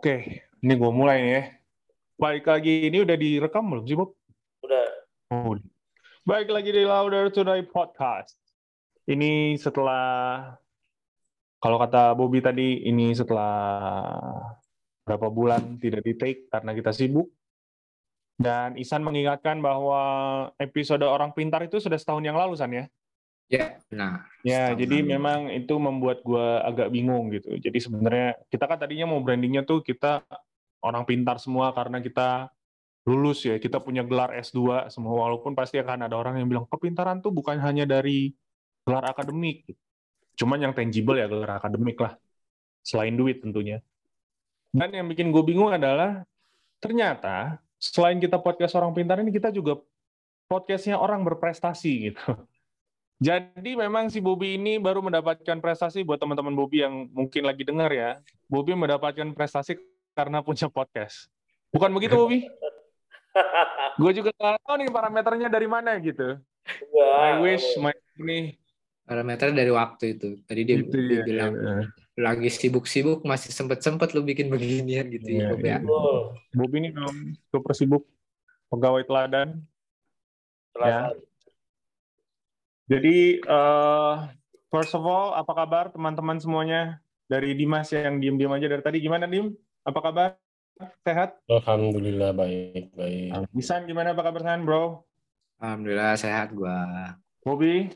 Oke, ini gue mulai nih ya. Baik lagi, ini udah direkam belum sih, Bob? Udah. Oh. Baik lagi di Louder Today Podcast. Ini setelah, kalau kata Bobby tadi, ini setelah berapa bulan tidak di-take karena kita sibuk. Dan Isan mengingatkan bahwa episode Orang Pintar itu sudah setahun yang lalu, San ya? Ya, nah. Ya, jadi memang itu membuat gue agak bingung gitu. Jadi sebenarnya kita kan tadinya mau brandingnya tuh kita orang pintar semua karena kita lulus ya, kita punya gelar S2 semua. Walaupun pasti akan ada orang yang bilang kepintaran tuh bukan hanya dari gelar akademik. Cuman yang tangible ya gelar akademik lah. Selain duit tentunya. Dan yang bikin gue bingung adalah ternyata selain kita podcast orang pintar ini kita juga podcastnya orang berprestasi gitu. Jadi memang si Bobby ini baru mendapatkan prestasi buat teman-teman Bobby yang mungkin lagi dengar ya. Bobby mendapatkan prestasi karena punya podcast. Bukan begitu Bobby? Gue juga nggak tahu nih parameternya dari mana gitu. Enggak. My wish, my nih. parameter dari waktu itu. Tadi dia, Gitu dia ya. bilang lagi sibuk-sibuk masih sempet-sempet lu bikin beginian gitu Iya, ya. Ya. Betul. Bobby ini kalau super sibuk pegawai teladan. Selatan. Jadi eh first of all, apa kabar teman-teman semuanya? Dari Dimas yang diem-diem aja dari tadi. Gimana Dim? Apa kabar? Sehat? Alhamdulillah baik baik. Isan gimana apa kabar San, bro? Alhamdulillah sehat gua. Bobby,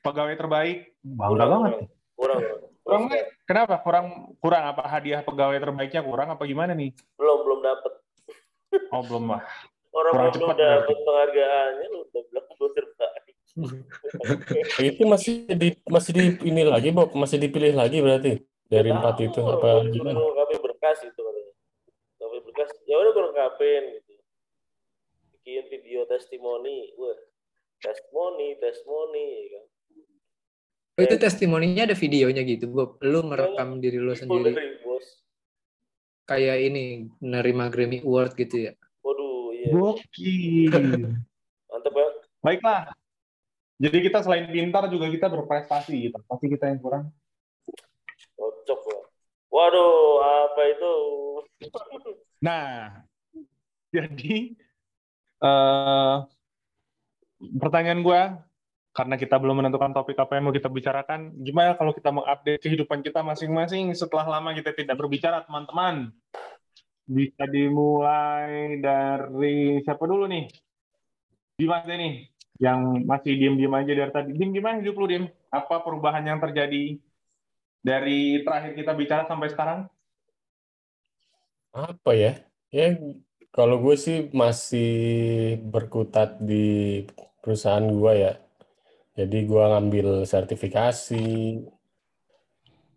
pegawai terbaik. Bangga banget. Kurang, kurang. Kurang nggak? Kenapa? Kurang kurang apa hadiah pegawai terbaiknya kurang apa gimana nih? Belum, belum dapet. Oh belum lah. Orang Kurang belum cepat dapet berarti. penghargaannya, lu udah bilang gue. Itu masih di masih di ini lagi Bob, masih dipilih lagi berarti dari empat itu apa gimana? Kami berkas itu katanya. Kami berkas, ya udah lengkapin gitu. Bikin video testimoni. Wah, testimoni, testimoni. Ya kan. Oh, itu testimoninya ada videonya gitu, Bob. Lu merekam diri lu sendiri dari bos. kayak ini nerima Grammy Award gitu ya. Waduh, iya. Gokil. Mantep banget. Baiklah. Jadi kita selain pintar juga kita berprestasi gitu. Pasti kita yang kurang. Cocok lah. Waduh, apa itu? Nah, jadi eh pertanyaan gue karena kita belum menentukan topik apa yang mau kita bicarakan, gimana kalau kita mengupdate kehidupan kita masing-masing setelah lama kita tidak berbicara, teman-teman? Bisa dimulai dari siapa dulu nih? Dimas nih, yang masih diem-diem aja dari tadi. Dim, gimana hidup lu, Dim? Apa perubahan yang terjadi dari terakhir kita bicara sampai sekarang? Apa ya? Ya kalau gue sih masih berkutat di perusahaan gue ya. Jadi gue ngambil sertifikasi.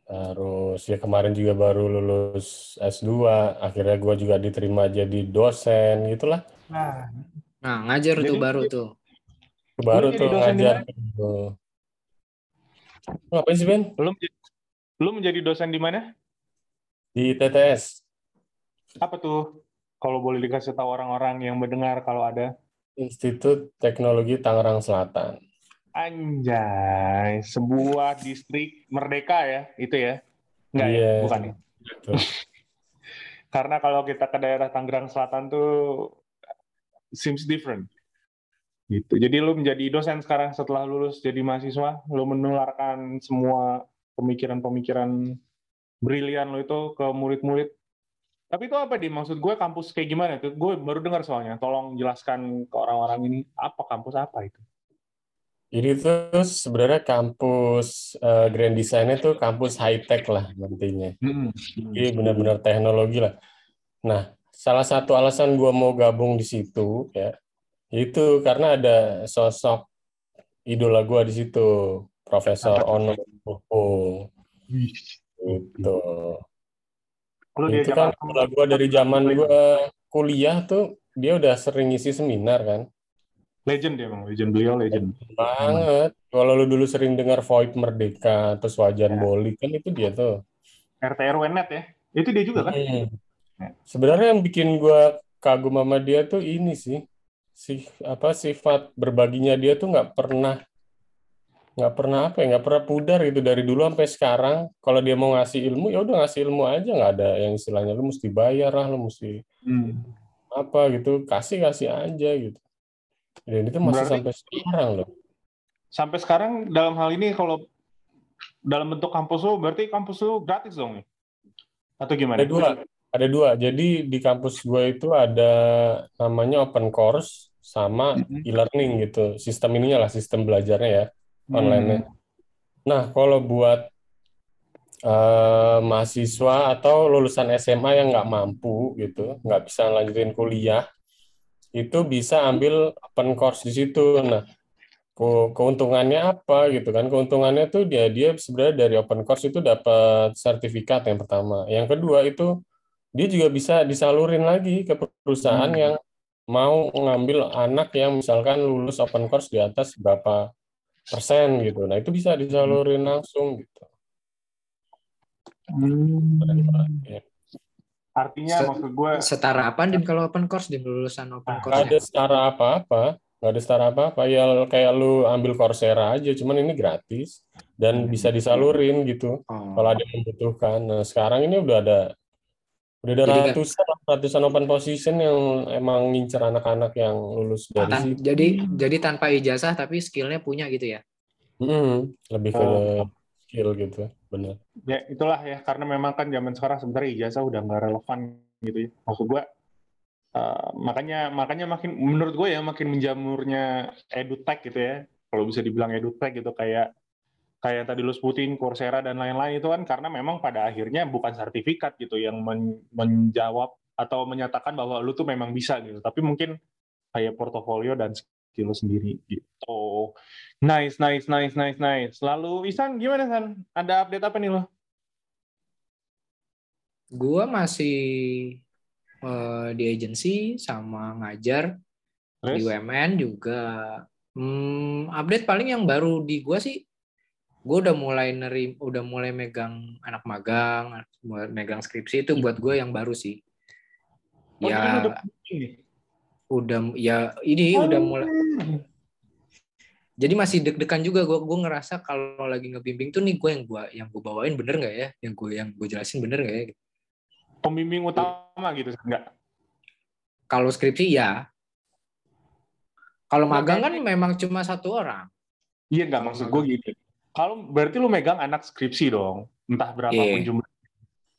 Terus ya kemarin juga baru lulus S2. Akhirnya gue juga diterima jadi dosen gitulah. Nah, Nah, ngajar tuh Jadi- baru tuh. Baru jadi tuh ngajar. Ngapain sih Ben? Lu lu menjadi dosen di mana? Di TTS. Apa tuh? Kalau boleh dikasih tahu orang-orang yang mendengar kalau ada. Institut Teknologi Tangerang Selatan. Anjay, sebuah distrik merdeka ya, itu ya? Enggak ya, Iya. bukan ya? Betul. Karena kalau kita ke daerah Tangerang Selatan tuh seems different. Gitu. Jadi lu menjadi dosen sekarang setelah lulus jadi mahasiswa, lu menularkan semua pemikiran-pemikiran brilian lu itu ke murid-murid. Tapi itu apa di maksud gue kampus kayak gimana tuh? Gue baru dengar soalnya. Tolong jelaskan ke orang-orang ini apa kampus apa itu. Jadi itu sebenarnya kampus eh, Grand Design itu kampus high tech lah nantinya. Jadi benar-benar teknologi lah. Nah, salah satu alasan gua mau gabung di situ ya, itu karena ada sosok idola gua di situ, Profesor Ono. Gitu. Lu Itu diajak kan idola gua dari zaman gua kuliah tuh dia udah sering ngisi seminar kan. legend ya bang, legend beliau legend. Banget. Kalau lu dulu sering dengar Void Merdeka, terus Wajan Ya. Boli, kan itu dia tuh. RT RW net ya, itu dia juga kan? Hmm. Sebenarnya yang bikin gua kagum sama dia tuh ini sih, si apa sifat berbaginya dia tuh nggak pernah nggak pernah apa ya nggak pernah pudar gitu dari dulu sampai sekarang kalau dia mau ngasih ilmu ya udah ngasih ilmu aja nggak ada yang istilahnya lu mesti bayar lah lu mesti Hmm. apa gitu kasih kasih aja gitu dan itu masih Berarti- sampai sekarang loh Sampai sekarang dalam hal ini kalau dalam bentuk kampus lu berarti kampus lu gratis dong nih? Atau gimana? ada dua ada dua jadi di kampus gue itu ada namanya open course sama Mhm. e-learning gitu sistem ininya lah sistem belajarnya ya online-nya. Nah, kalau buat eh, mahasiswa atau lulusan SMA yang nggak mampu gitu, nggak bisa lanjutin kuliah, itu bisa ambil open course di situ. Nah, ke- keuntungannya apa gitu kan? Keuntungannya tuh dia dia sebenarnya dari open course itu dapat sertifikat yang pertama. Yang kedua itu dia juga bisa disalurin lagi ke perusahaan Hmm. yang mau ngambil anak yang misalkan lulus open course di atas berapa persen gitu. Nah, itu bisa disalurin langsung gitu. Hmm. Ya. Artinya Se- maksud gue Setara apa Dim kalau open course Dim lulusan open course? Ada setara apa-apa, nggak ada setara apa-apa. Ya kayak lu ambil Coursera aja, cuman ini gratis dan Hmm. bisa disalurin gitu Oh. kalau ada yang membutuhkan. Nah, sekarang ini udah ada udah ada Jadi kan- ratusan ratusan open position yang emang ngincer anak-anak yang lulus dari Tan- situ. jadi jadi tanpa ijazah tapi skillnya punya gitu ya? Mm, lebih ke Oh. skill gitu, bener. ya itulah ya karena memang kan zaman sekarang sebenarnya ijazah udah nggak relevan gitu ya. Maksud gue eh, makanya makanya makin menurut gue ya makin menjamurnya edutech gitu ya. Kalau bisa dibilang edutech gitu kayak kayak tadi lu sebutin Coursera dan lain-lain itu kan karena memang pada akhirnya bukan sertifikat gitu yang men- menjawab atau menyatakan bahwa lu tuh memang bisa gitu. Tapi mungkin kayak portofolio dan skill lu sendiri gitu. Nice, nice, nice, nice, nice. Lalu Isan gimana San? Ada update apa nih lo? Gua masih eh, di agency sama ngajar di Terus? UMN juga. Hmm, update paling yang baru di gua sih, gue udah mulai nerim, udah mulai megang anak magang, mulai megang skripsi itu buat gue yang baru sih. Oh, ya. udah udah ya ini udah mulai. Jadi masih deg-degan juga gue gue ngerasa kalau lagi ngebimbing tuh nih gue yang gue yang gue bawain bener nggak ya? Yang gue yang gue jelasin bener nggak ya? Pembimbing utama gitu enggak? kalau skripsi ya. Kalau Nggak, magang kan memang cuma satu orang. Iya enggak maksud gue gini. Kalau berarti lu megang anak skripsi dong, entah berapapun Iya. jumlah.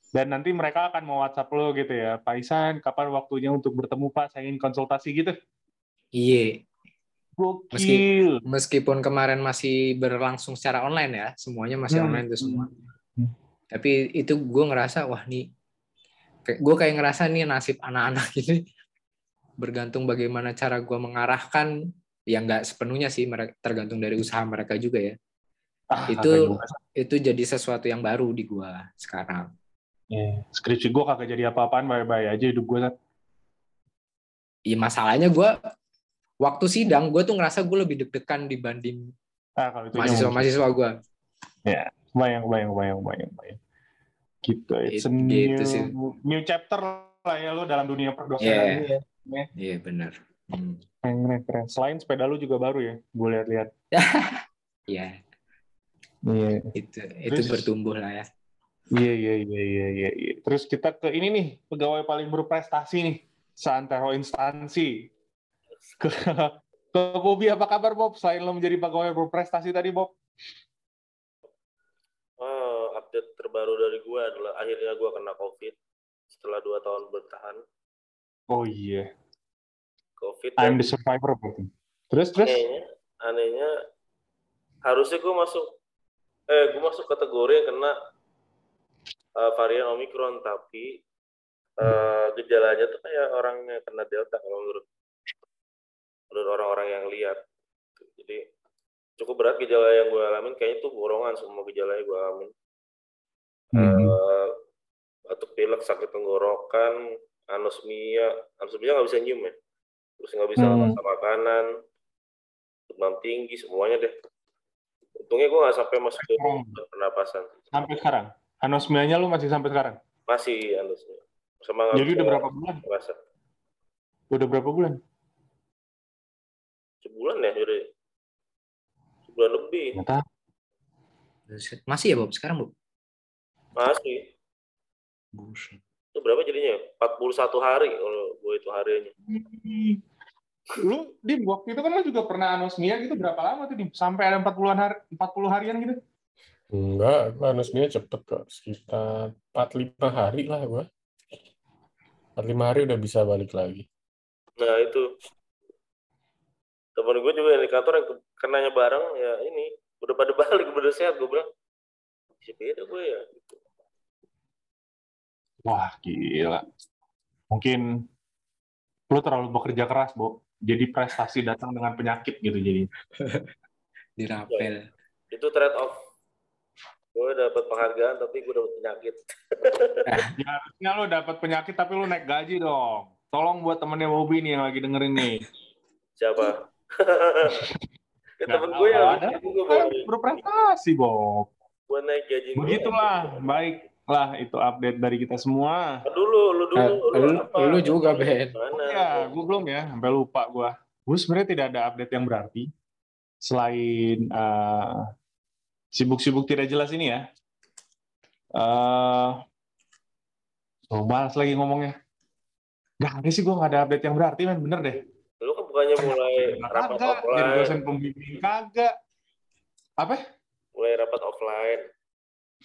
Dan nanti mereka akan mau WhatsApp lo gitu ya, Pak Isan, kapan waktunya untuk bertemu Pak? Saya ingin konsultasi gitu. iya Gokil. meskipun kemarin masih berlangsung secara online ya semuanya masih Hmm. online tuh semua Hmm. tapi itu gue ngerasa wah nih gue kayak ngerasa nih nasib anak-anak ini bergantung bagaimana cara gue mengarahkan yang nggak sepenuhnya sih tergantung dari usaha mereka juga ya Ah, itu itu jadi sesuatu yang baru di gue sekarang Iya. Skripsi gue kagak jadi apa-apaan, bye-bye aja hidup gue. Iya masalahnya gue waktu sidang gue tuh ngerasa gue lebih deg-degan dibanding Ah, kalau itu mahasiswa-mahasiswa gue bayang, bayang, bayang, bayang, bayang. Gitu. It's a Gitu new, sih. new chapter lah ya lo dalam dunia perdosenan Iya. ini ya. iya benar Hmm. Keren, keren. Selain sepeda lu juga baru ya, gue lihat-lihat. Iya Iya. itu itu Terus- bertumbuh lah ya Iya, iya, iya, iya, iya. iya. Terus kita ke ini nih, pegawai paling berprestasi nih, seantero instansi. Ke, ke Bobby, apa kabar Bob? Selain lo menjadi pegawai berprestasi tadi, Bob. Oh, update terbaru dari gue adalah akhirnya gue kena COVID setelah dua tahun bertahan. Oh iya, COVID I'm dan the survivor berarti. Terus, terus? anehnya, anehnya harusnya gue masuk, eh gue masuk kategori yang kena eh, varian Omicron, tapi eh, gejalanya tuh kayak orang yang kena Delta kalau menurut menurut orang-orang yang lihat. Jadi cukup berat gejala yang gue alamin, kayaknya tuh borongan semua gejala yang gue alamin. Hmm. Eh, batuk pilek, sakit tenggorokan, anosmia, anosmia nggak bisa nyium ya, terus nggak bisa Hmm. masak makanan, demam tinggi, semuanya deh. Untungnya gue nggak sampai masuk ke Hmm. pernapasan, Sampai sekarang? Anosmianya lu masih sampai sekarang? masih anosmia. Sama Jadi udah berapa bulan? ngerasa. Udah berapa bulan? Sebulan ya, udah. Bulan lebih. Buset. Masih ya Bob sekarang Bob? Masih. Buset. Itu berapa jadinya? 41 hari kalau gue itu harinya. Lu di waktu itu kan lu juga pernah anosmia gitu berapa lama tuh Dim? Sampai ada 40-an hari 40 harian gitu. Enggak, anosmia cepet kok. Sekitar 4-5 hari lah gua. 4-5 hari udah bisa balik lagi. Nah itu. Temen gue juga yang di kantor yang kenanya bareng ya ini. Udah pada balik, udah sehat. Gue bilang, bisa beda gue ya. Wah, gila. Mungkin lu terlalu bekerja keras, Bob. Jadi prestasi datang dengan penyakit gitu jadi. Dirapel. Itu trade off. Gue dapat penghargaan tapi gue dapat penyakit. Ya, harusnya lu dapat penyakit tapi lu naik gaji dong. Tolong buat temennya Bobby nih yang lagi dengerin nih. Siapa? ya, temen gue yang ada. gue Kan berprestasi, Bob. gue naik gaji gue. Begitulah, baiklah itu update dari kita semua. Dulu, lu dulu, Eh, lu, lu, apa? lu juga Ben. Mana? Ya, gue belum ya, sampai lupa gue. Gue sebenarnya tidak ada update yang berarti selain eh, sibuk-sibuk tidak jelas ini ya. Eh, oh, malas lagi ngomongnya. Gak ada sih gue gak ada update yang berarti, men. Bener deh. Lu kan bukannya mulai rapat Kagak, jadi offline, dosen pembimbing kagak. Apa? mulai rapat offline.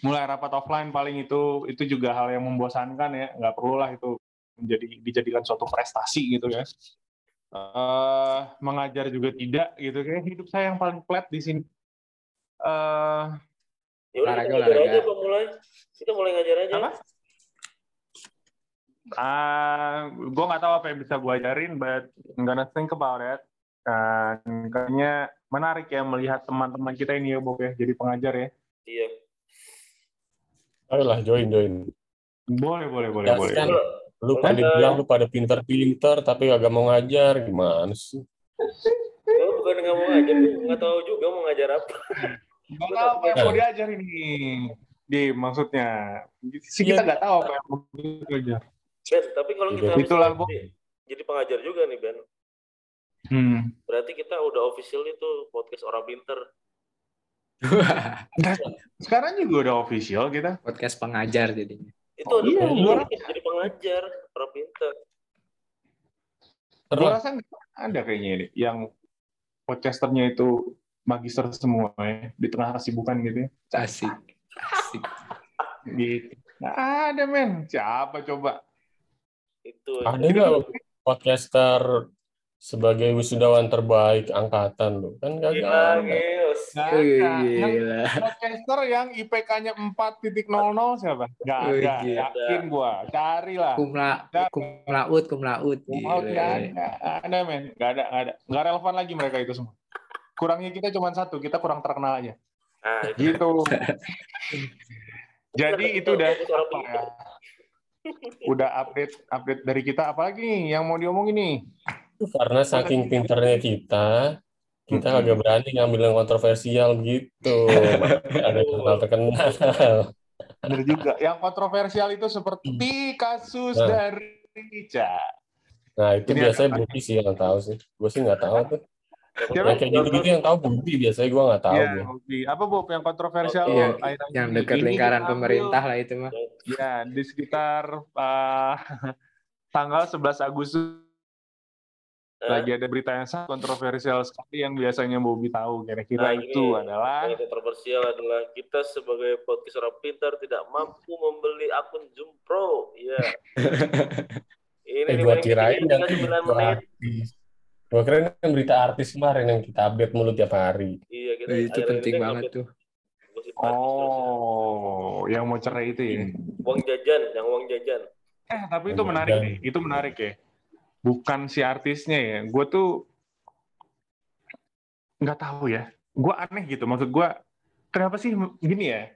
Mulai rapat offline paling itu itu juga hal yang membosankan ya. Nggak perlu lah itu menjadi dijadikan suatu prestasi gitu ya. Eh, mengajar juga tidak gitu kayak hidup saya yang paling flat di sini. Eh, Ya udah kita Olahraga, ngajar olahraga. aja Pak mulai. Kita mulai ngajar aja. apa? Ah, gue nggak tahu apa yang bisa gue ajarin, but I'm gonna think about it. Dan kayaknya menarik ya melihat teman-teman kita ini ya, Bob ya, jadi pengajar ya. Iya. Ayolah, join, join. Boleh, boleh, boleh, Ya, boleh. kan. Lu, Lu pada Ada- bilang lu pada pinter-pinter, tapi agak mau ngajar. Gimana sih? Gue bukan nggak mau ngajar, nggak tahu juga mau ngajar apa. Nggak tahu apa yang mau diajar ini. Di maksudnya, sih kita Iya. nggak tahu apa yang mau diajar. Ben, tapi kalau kita Iya. Itulah, misalnya Bob. jadi, jadi pengajar juga nih Ben. Hmm. Berarti kita udah official itu podcast orang pinter. Sekarang juga udah official kita. Podcast pengajar jadinya. Itu Oh, iya, gua- jadi pengajar pinter. Gue Terus, rasa nggak ada kayaknya ini yang podcasternya itu magister semua ya di tengah kesibukan gitu ya. Asik. Asik. Gitu. Nggak ada men. Siapa coba? Itu. ada nggak podcaster sebagai wisudawan terbaik angkatan lu? Kan Gila, kagak. Ada. Yang Gila. podcaster yang IPK-nya 4.00 siapa? Nggak Wih, ada. gila. Yakin gua. Carilah. Kumla, kumlaut, kumlaut. Mau Gila. nggak ada. Ada men. Nggak ada. Nggak ada. Nggak relevan lagi mereka itu semua. Kurangnya kita cuma satu. Kita kurang terkenal aja. Nah, itu. Gitu. Jadi itu udah apa ya? Udah update update dari kita apalagi nih yang mau diomongin nih? Karena saking pinternya kita, kita Hmm. kagak berani ngambil yang kontroversial gitu. Ada terkenal terkenal. Bener juga. Yang kontroversial itu seperti kasus Nah. dari Ica. Nah itu Ini biasanya agak- Budi sih yang tahu sih. Gue sih nggak tahu tuh. Siapa? Yang kayak gitu-gitu yang tahu Budi biasanya gue nggak tahu. Ya, apa Bob yang kontroversial Iya, lo akhir-akhir Yang dekat lingkaran pemerintah lah itu mah. Ya, di sekitar uh, tanggal 11 Agustus? Lagi ada berita yang sangat kontroversial sekali yang biasanya Bobby tahu. Kira-kira Nah, ini. itu adalah Yang kontroversial adalah kita sebagai podcast orang pintar tidak mampu membeli akun Zoom Pro. Iya. Ini Eh, gua kirain yang 9 berita menit. artis. Gua kirain yang berita artis kemarin yang kita update mulu tiap hari. Iya, kita Itu akhir-akhir penting ini banget tuh. terus. Oh, yang mau cerai itu ya. Uang jajan, yang uang jajan. Eh, tapi itu menarik nih. Itu menarik ya. Bukan si artisnya ya. Gue tuh nggak tahu ya. Gue aneh gitu. Maksud gue, kenapa sih gini ya?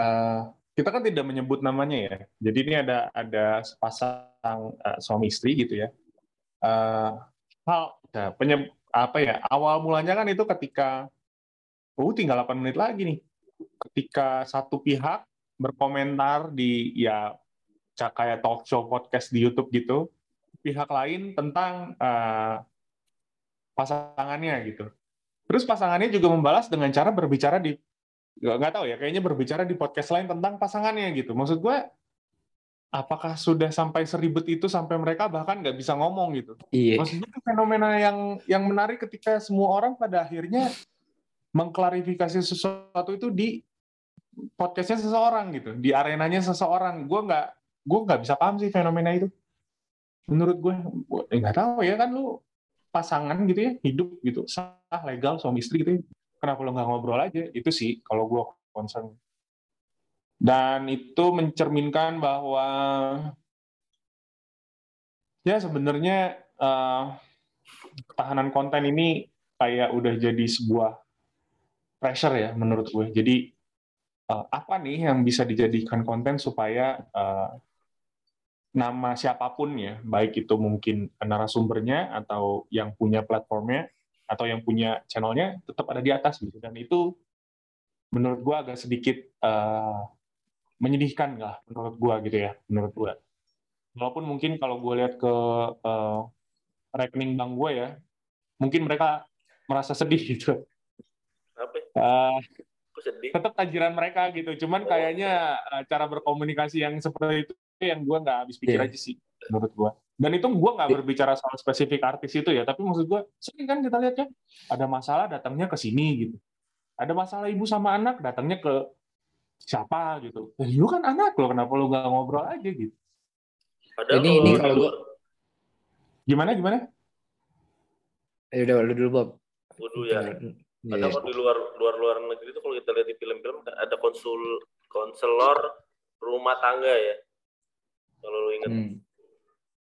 Eh, kita kan tidak menyebut namanya ya. Jadi ini ada ada sepasang eh, suami istri gitu ya. Eh, hal ya, penyeb, apa ya? Awal mulanya kan itu ketika, oh tinggal 8 menit lagi nih. Ketika satu pihak berkomentar di ya kayak talk show podcast di YouTube gitu pihak lain tentang eh, pasangannya gitu Terus pasangannya juga membalas dengan cara berbicara di nggak tahu ya, kayaknya berbicara di podcast lain tentang pasangannya gitu. Maksud gue, apakah sudah sampai seribet itu sampai mereka bahkan nggak bisa ngomong gitu? Iya. Maksudnya itu fenomena yang yang menarik ketika semua orang pada akhirnya mengklarifikasi sesuatu itu di podcastnya seseorang gitu, di arenanya seseorang. Gue nggak gue nggak bisa paham sih fenomena itu. Menurut gue, eh, nggak tahu ya kan lu pasangan gitu ya hidup gitu sah legal suami istri gitu ya. kenapa lo nggak ngobrol aja? Itu sih kalau gue concern. Dan itu mencerminkan bahwa ya sebenarnya uh, ketahanan konten ini kayak udah jadi sebuah pressure ya menurut gue. Jadi uh, apa nih yang bisa dijadikan konten supaya uh, nama siapa pun ya, baik itu mungkin narasumbernya atau yang punya platformnya atau yang punya channelnya tetap ada di atas gitu. Dan itu menurut gua agak sedikit uh, menyedihkan lah menurut gua gitu ya, menurut gua. Walaupun mungkin kalau gue lihat ke uh, rekening bank gue ya, mungkin mereka merasa sedih gitu. Apa? Uh, sedih? Tetap tajiran mereka gitu, cuman kayaknya uh, cara berkomunikasi yang seperti itu yang gue nggak habis pikir yeah. aja sih menurut gue dan itu gue nggak iya. berbicara soal spesifik artis itu ya tapi maksud gue sering kan kita lihat ya ada masalah datangnya ke sini gitu. Ada masalah ibu sama anak datangnya ke siapa gitu. Ya, lu kan anak lo kenapa lu nggak ngobrol aja gitu? Ada ini ini kalau gue gimana gimana? Ya udah lu dulu Bob. Waduh ya. Ada kok di luar luar luar negeri itu kalau kita lihat di film-film ada konsul konselor rumah tangga ya kalau lu ingat. Hmm.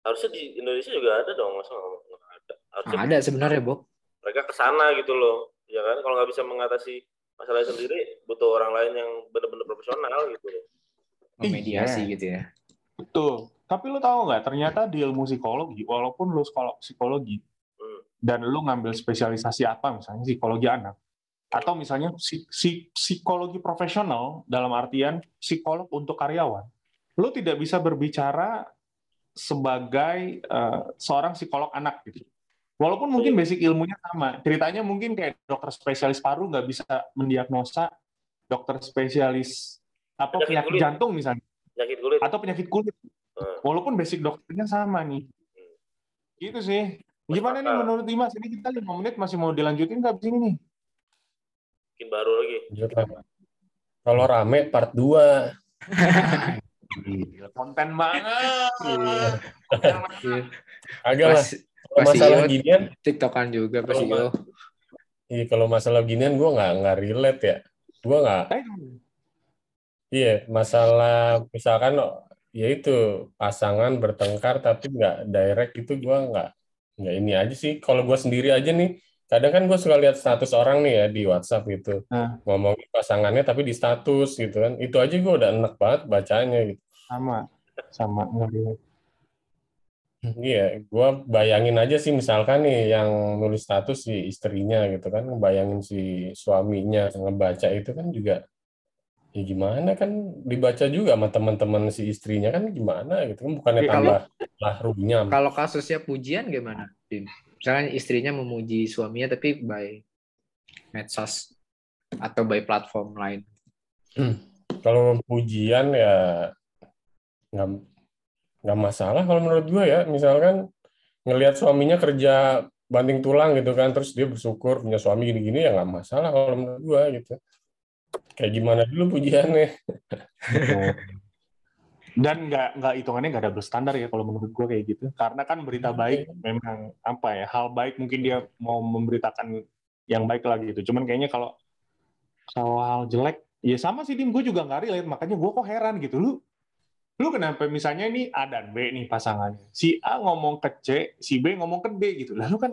Harusnya di Indonesia juga ada dong, masa nggak ada? Harusnya ada sebenarnya, Bob. Mereka ke sana gitu loh. Ya kan, kalau nggak bisa mengatasi masalah sendiri, butuh orang lain yang benar-benar profesional gitu loh. Mediasi iya. gitu ya. Betul. Tapi lu tahu nggak, ternyata di ilmu psikologi, walaupun lu sekolah psikologi, hmm. dan lu ngambil spesialisasi apa, misalnya psikologi anak, atau misalnya psikologi profesional dalam artian psikolog untuk karyawan, lo tidak bisa berbicara sebagai uh, seorang psikolog anak gitu. Walaupun mungkin basic ilmunya sama, ceritanya mungkin kayak dokter spesialis paru nggak bisa mendiagnosa dokter spesialis apa penyakit, penyakit jantung misalnya, penyakit kulit. atau penyakit kulit. Hmm. Walaupun basic dokternya sama nih, hmm. gitu sih. Gimana nih menurut Dimas? Ini kita lima menit masih mau dilanjutin nggak sini nih? Mungkin baru lagi. Kalau rame part 2. Gila, konten banget. Iya. Agak lah. Kalau masalah ginian, tiktokan juga pasti yo. Iya, kalau masalah ginian gue nggak nggak relate ya. Gue nggak. Iya, masalah misalkan ya itu pasangan bertengkar tapi nggak direct itu gue nggak nggak ini aja sih. Kalau gue sendiri aja nih, kadang kan gue suka lihat status orang nih ya di WhatsApp gitu nah. ngomongin pasangannya tapi di status gitu kan itu aja gue udah enak banget bacanya gitu sama sama Iya, gue bayangin aja sih misalkan nih yang nulis status si istrinya gitu kan, bayangin si suaminya ngebaca itu kan juga ya gimana kan dibaca juga sama teman-teman si istrinya kan gimana gitu kan bukannya ya, tambah lah runyam. Kalau kasusnya pujian gimana, Tim? Misalnya istrinya memuji suaminya tapi by medsos atau by platform lain. Hmm. Kalau pujian ya nggak nggak masalah kalau menurut gue ya misalkan ngelihat suaminya kerja banting tulang gitu kan terus dia bersyukur punya suami gini-gini ya nggak masalah kalau menurut gue gitu kayak gimana dulu pujiannya dan nggak nggak hitungannya nggak double standar ya kalau menurut gue kayak gitu. Karena kan berita baik memang apa ya hal baik mungkin dia mau memberitakan yang baik lagi gitu. Cuman kayaknya kalau kalau hal jelek ya sama sih dim. Gue juga nggak relate. Makanya gue kok heran gitu. Lu lu kenapa misalnya ini A dan B nih pasangannya? Si A ngomong ke C si B ngomong ke D gitu. Lalu kan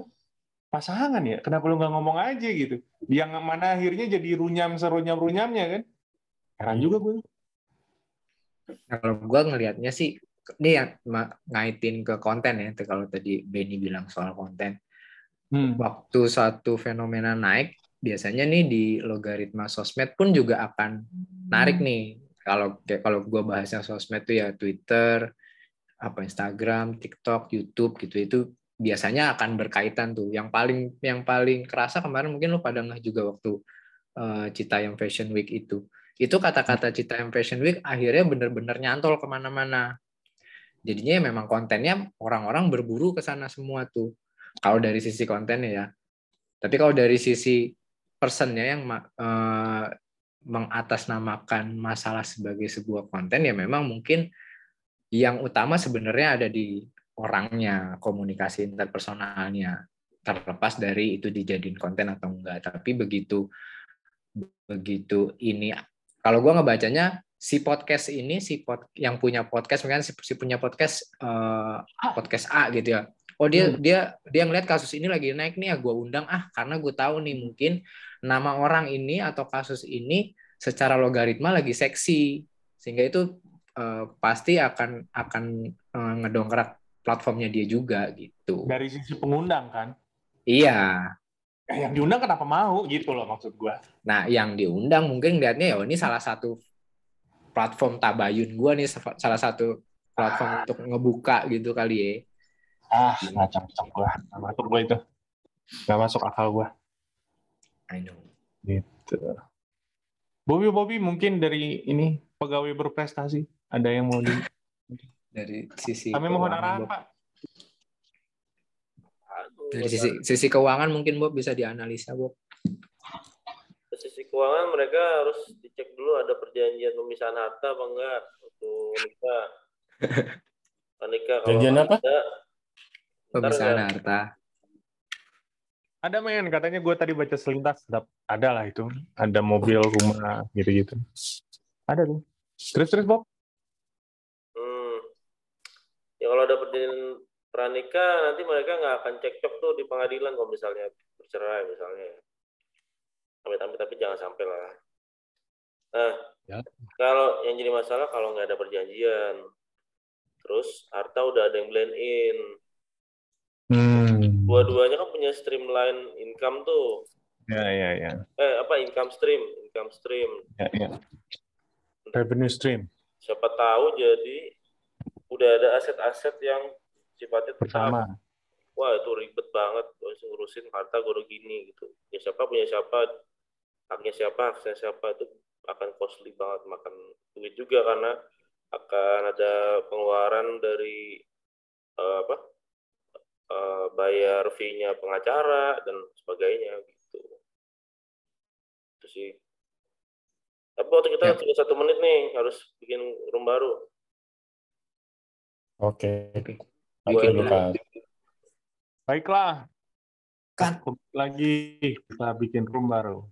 pasangan ya? Kenapa lu nggak ngomong aja gitu? Yang mana akhirnya jadi runyam serunyam runyamnya kan? Heran juga gue kalau gue ngelihatnya sih ini yang ngaitin ke konten ya kalau tadi Benny bilang soal konten hmm. waktu satu fenomena naik biasanya nih di logaritma sosmed pun juga akan narik nih kalau kayak kalau gue bahasnya sosmed tuh ya Twitter apa Instagram TikTok YouTube gitu itu biasanya akan berkaitan tuh. Yang paling yang paling kerasa kemarin mungkin lo pada nggak juga waktu uh, Citayam Fashion Week itu. Itu kata-kata Citayam Fashion Week akhirnya bener-bener nyantol ke mana-mana. Jadinya ya memang kontennya orang-orang berburu ke sana semua tuh. Kalau dari sisi kontennya ya. Tapi kalau dari sisi personnya yang uh, mengatasnamakan masalah sebagai sebuah konten ya memang mungkin yang utama sebenarnya ada di orangnya, komunikasi interpersonalnya. Terlepas dari itu dijadiin konten atau enggak. Tapi begitu begitu ini kalau gue ngebacanya si podcast ini si pod, yang punya podcast mungkin si, si punya podcast uh, podcast A gitu ya oh dia hmm. dia dia ngeliat kasus ini lagi naik nih ya gue undang ah karena gue tahu nih mungkin nama orang ini atau kasus ini secara logaritma lagi seksi sehingga itu uh, pasti akan akan uh, ngedongkrak platformnya dia juga gitu. Dari sisi pengundang kan? Iya. Eh, yang diundang kenapa mau gitu loh maksud gua. Nah, yang diundang mungkin lihatnya ya oh, ini salah satu platform tabayun gua nih salah satu platform ah. untuk ngebuka gitu kali ya. Ah, nggak cocok gua. Nggak masuk gua itu. Nggak masuk akal gua. I know. Gitu. Bobby Bobby mungkin dari ini pegawai berprestasi ada yang mau di dari sisi kami mohon arahan pak dari sisi sisi keuangan mungkin Bob bisa dianalisa Bob. Sisi keuangan mereka harus dicek dulu ada perjanjian pemisahan harta apa enggak untuk nikah. Nikah kalau perjanjian apa? ada, pemisahan harta. Ada men. Katanya gue tadi baca selintas ada lah itu. Ada mobil rumah gitu-gitu. Ada tuh. Terus terus Bob? Ya kalau ada perjanjian pranikah nanti mereka nggak akan cekcok tuh di pengadilan kalau misalnya bercerai misalnya. Amit-amit tapi jangan sampai lah. Nah ya. kalau yang jadi masalah kalau nggak ada perjanjian terus harta udah ada yang blend in. Hmm. dua-duanya kan punya streamline income tuh. Ya ya ya. Eh apa income stream income stream. Ya ya. Revenue stream. Siapa tahu jadi udah ada aset-aset yang sifatnya bersama. Wah itu ribet banget, harus ngurusin harta gue gini gitu. Ya siapa punya siapa, haknya siapa, haknya siapa itu akan costly banget, makan duit juga karena akan ada pengeluaran dari uh, apa uh, bayar fee-nya pengacara dan sebagainya gitu. Itu sih. Tapi waktu kita ya. satu menit nih harus bikin room baru. Oke. Oke, Lukas. Baiklah. Kan lagi kita bikin room baru.